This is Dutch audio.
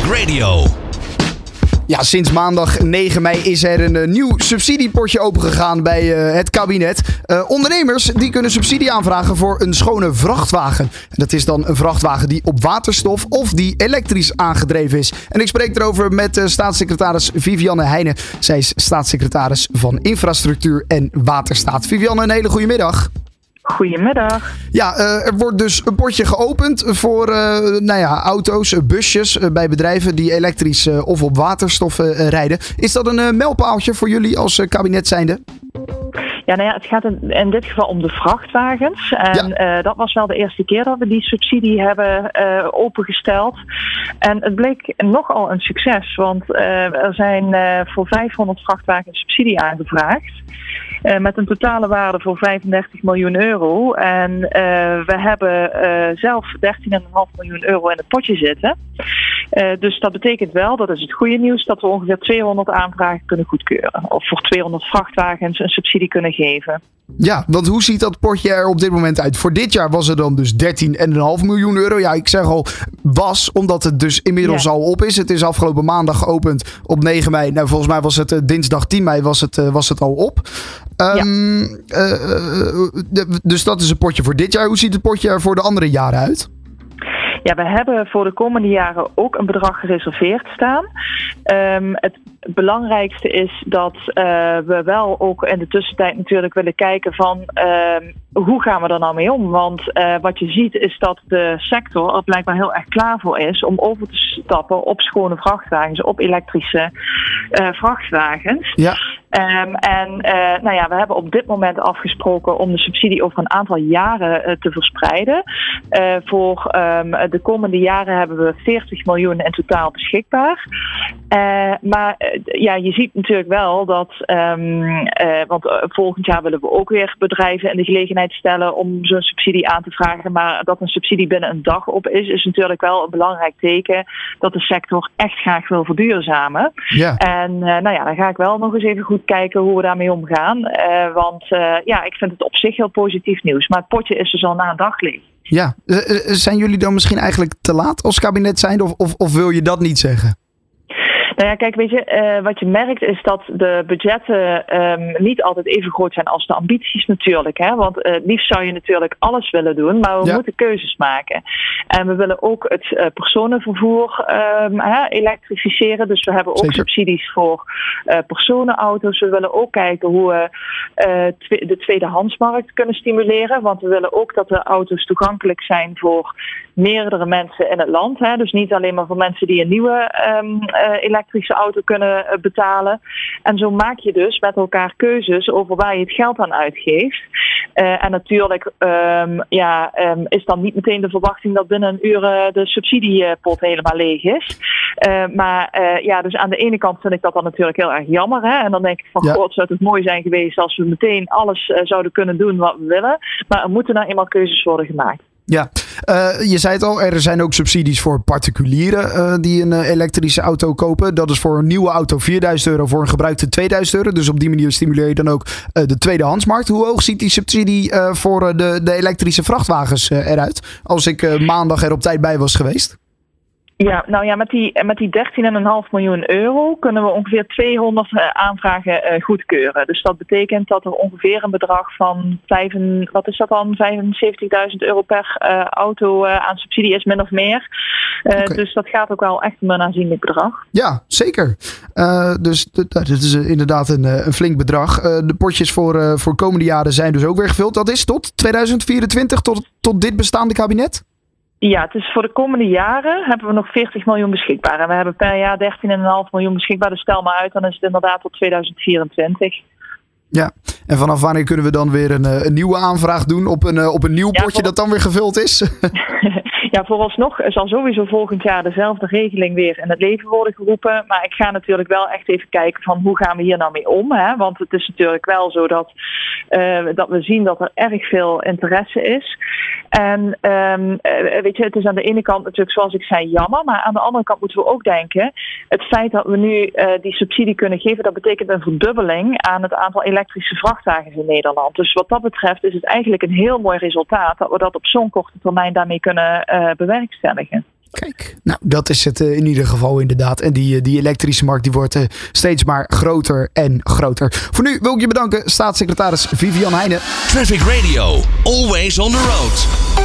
Radio. Ja, sinds maandag 9 mei is er een eh, nieuw subsidiepotje opengegaan bij eh, het kabinet. Eh, ondernemers die kunnen subsidie aanvragen voor een schone vrachtwagen. En dat is dan een vrachtwagen die op waterstof of die elektrisch aangedreven is. En ik spreek erover met staatssecretaris Vivianne Heijnen. Zij is staatssecretaris van Infrastructuur en Waterstaat. Vivianne, een hele goede middag. Goedemiddag. Ja, eh, er wordt dus een potje geopend voor eh, nou ja, auto's, eh, busjes bij bedrijven die elektrisch of op waterstof rijden. Is dat een mijlpaaltje voor jullie als kabinet zijnde? Ja, nou ja, het gaat in, dit geval om de vrachtwagens. En eh, dat was wel de eerste keer dat we die subsidie hebben opengesteld. En het bleek nogal een succes, want er zijn voor 500 vrachtwagens subsidie aangevraagd. Eh, met een totale waarde voor 35 miljoen euro. En eh, we hebben eh, zelf 13,5 miljoen euro in het potje zitten. Dus dat betekent wel, dat is het goede nieuws, dat we ongeveer 200 aanvragen kunnen goedkeuren. Of voor 200 vrachtwagens een subsidie kunnen geven. Ja, want hoe ziet dat potje er op dit moment uit? Voor dit jaar was er dan dus 13,5 miljoen euro. Ja, ik zeg al was, omdat het dus inmiddels Ja. al op is. Het is afgelopen maandag geopend op 9 mei. Nou, volgens mij was het dinsdag 10 mei was het, was het al op. Ehm, eh, eh, de- dus dat is een potje voor dit jaar. Hoe ziet het potje er voor de andere jaren uit? Ja, we hebben voor de komende jaren ook een bedrag gereserveerd staan. Ehm, het belangrijkste is dat eh, we wel ook in de tussentijd natuurlijk willen kijken van ehm, hoe gaan we er nou mee om? Want eh, wat je ziet is dat de sector er blijkbaar heel erg klaar voor is om over te stappen op schone vrachtwagens, op elektrische eh, vrachtwagens. Ja. Ehm, en eh, nou ja, we hebben op dit moment afgesproken om de subsidie over een aantal jaren eh, te verspreiden. Eh, voor ehm, de komende jaren hebben we 40 miljoen in totaal beschikbaar. Maar ja, je ziet natuurlijk wel dat, ehm, eh, want volgend jaar willen we ook weer bedrijven in de gelegenheid stellen om zo'n subsidie aan te vragen. Maar dat een subsidie binnen een dag op is, is natuurlijk wel een belangrijk teken dat de sector echt graag wil verduurzamen. Ja. En nou ja, dan ga ik wel nog eens even goed kijken hoe we daarmee omgaan. Eh, want eh, ja, ik vind het op zich heel positief nieuws. Maar het potje is dus al na een dag leeg. Ja. Eh, zijn jullie dan misschien eigenlijk te laat als kabinet zijnde? Of, of, of wil je dat niet zeggen? Nou ja, kijk, weet je, eh, wat je merkt is dat de budgetten ehm, niet altijd even groot zijn als de ambities natuurlijk. Hè? Want het liefst zou je natuurlijk alles willen doen, maar we Ja. moeten keuzes maken. En we willen ook het eh, personenvervoer ehm, hè, elektrificeren. Dus we hebben ook Zeker. subsidies voor personenauto's. We willen ook kijken hoe we twe- de tweedehandsmarkt kunnen stimuleren. Want we willen ook dat de auto's toegankelijk zijn voor meerdere mensen in het land. Hè? Dus niet alleen maar voor mensen die een nieuwe ehm, eh, elektrische auto kunnen eh, betalen. En zo maak je dus met elkaar keuzes over waar je het geld aan uitgeeft. Eh, en natuurlijk ehm, ja, ehm, is dan niet meteen de verwachting dat binnen een uur eh, de subsidiepot helemaal leeg is. Maar ja, dus aan de ene kant vind ik dat dan natuurlijk heel erg jammer. Hè? En dan denk ik van, Ja. god, zou het mooi zijn geweest als we meteen alles zouden kunnen doen wat we willen. Maar er moeten nou eenmaal keuzes worden gemaakt. Ja, je zei het al, er zijn ook subsidies voor particulieren eh, die een eh, elektrische auto kopen. Dat is voor een nieuwe auto 4000 euro, voor een gebruikte 2000 euro. Dus op die manier stimuleer je dan ook eh, de tweedehandsmarkt. Hoe hoog ziet die subsidie eh, voor eh, de, de elektrische vrachtwagens eh, eruit? Als ik eh, maandag er op tijd bij was geweest. Ja, nou ja, met die, met die 13,5 miljoen euro kunnen we ongeveer 200 eh, aanvragen eh, goedkeuren. Dus dat betekent dat er ongeveer een bedrag van 5, wat is dat dan, 75.000 euro per eh, auto eh, aan subsidie is, min of meer. Eh, Oké. Dus dat gaat ook wel echt om een aanzienlijk bedrag. Ja, zeker. Eh, dus d- d- dit is eh, inderdaad een, eh, een flink bedrag. Eh, de potjes voor, eh, voor komende jaren zijn dus ook weer gevuld. Dat is tot 2024, tot, tot dit bestaande kabinet? Ja, het is voor de komende jaren hebben we nog 40 miljoen beschikbaar. En we hebben per jaar 13,5 miljoen beschikbaar. Dus stel maar uit, dan is het inderdaad tot 2024. Ja, en vanaf wanneer kunnen we dan weer een, eh, een nieuwe aanvraag doen op een, eh, op een nieuw Ja, potje voor- dat dan weer gevuld is? Ja, vooralsnog zal sowieso volgend jaar dezelfde regeling weer in het leven worden geroepen. Maar ik ga natuurlijk wel echt even kijken van hoe gaan we hier nou mee om. Hè? Want het is natuurlijk wel zo dat, eh, dat we zien dat er erg veel interesse is. En ehm, eh, weet je, het is aan de ene kant natuurlijk zoals ik zei jammer. Maar aan de andere kant moeten we ook denken. Het feit dat we nu eh, die subsidie kunnen geven, dat betekent een verdubbeling aan het aantal elektrische vrachtwagens in Nederland. Dus wat dat betreft is het eigenlijk een heel mooi resultaat dat we dat op zo'n korte termijn daarmee kunnen bewerkstelligen. Kijk, nou dat is het in ieder geval inderdaad. En die, die elektrische markt die wordt steeds maar groter en groter. Voor nu wil ik je bedanken, staatssecretaris Vivian Heijnen. Traffic Radio, always on the road.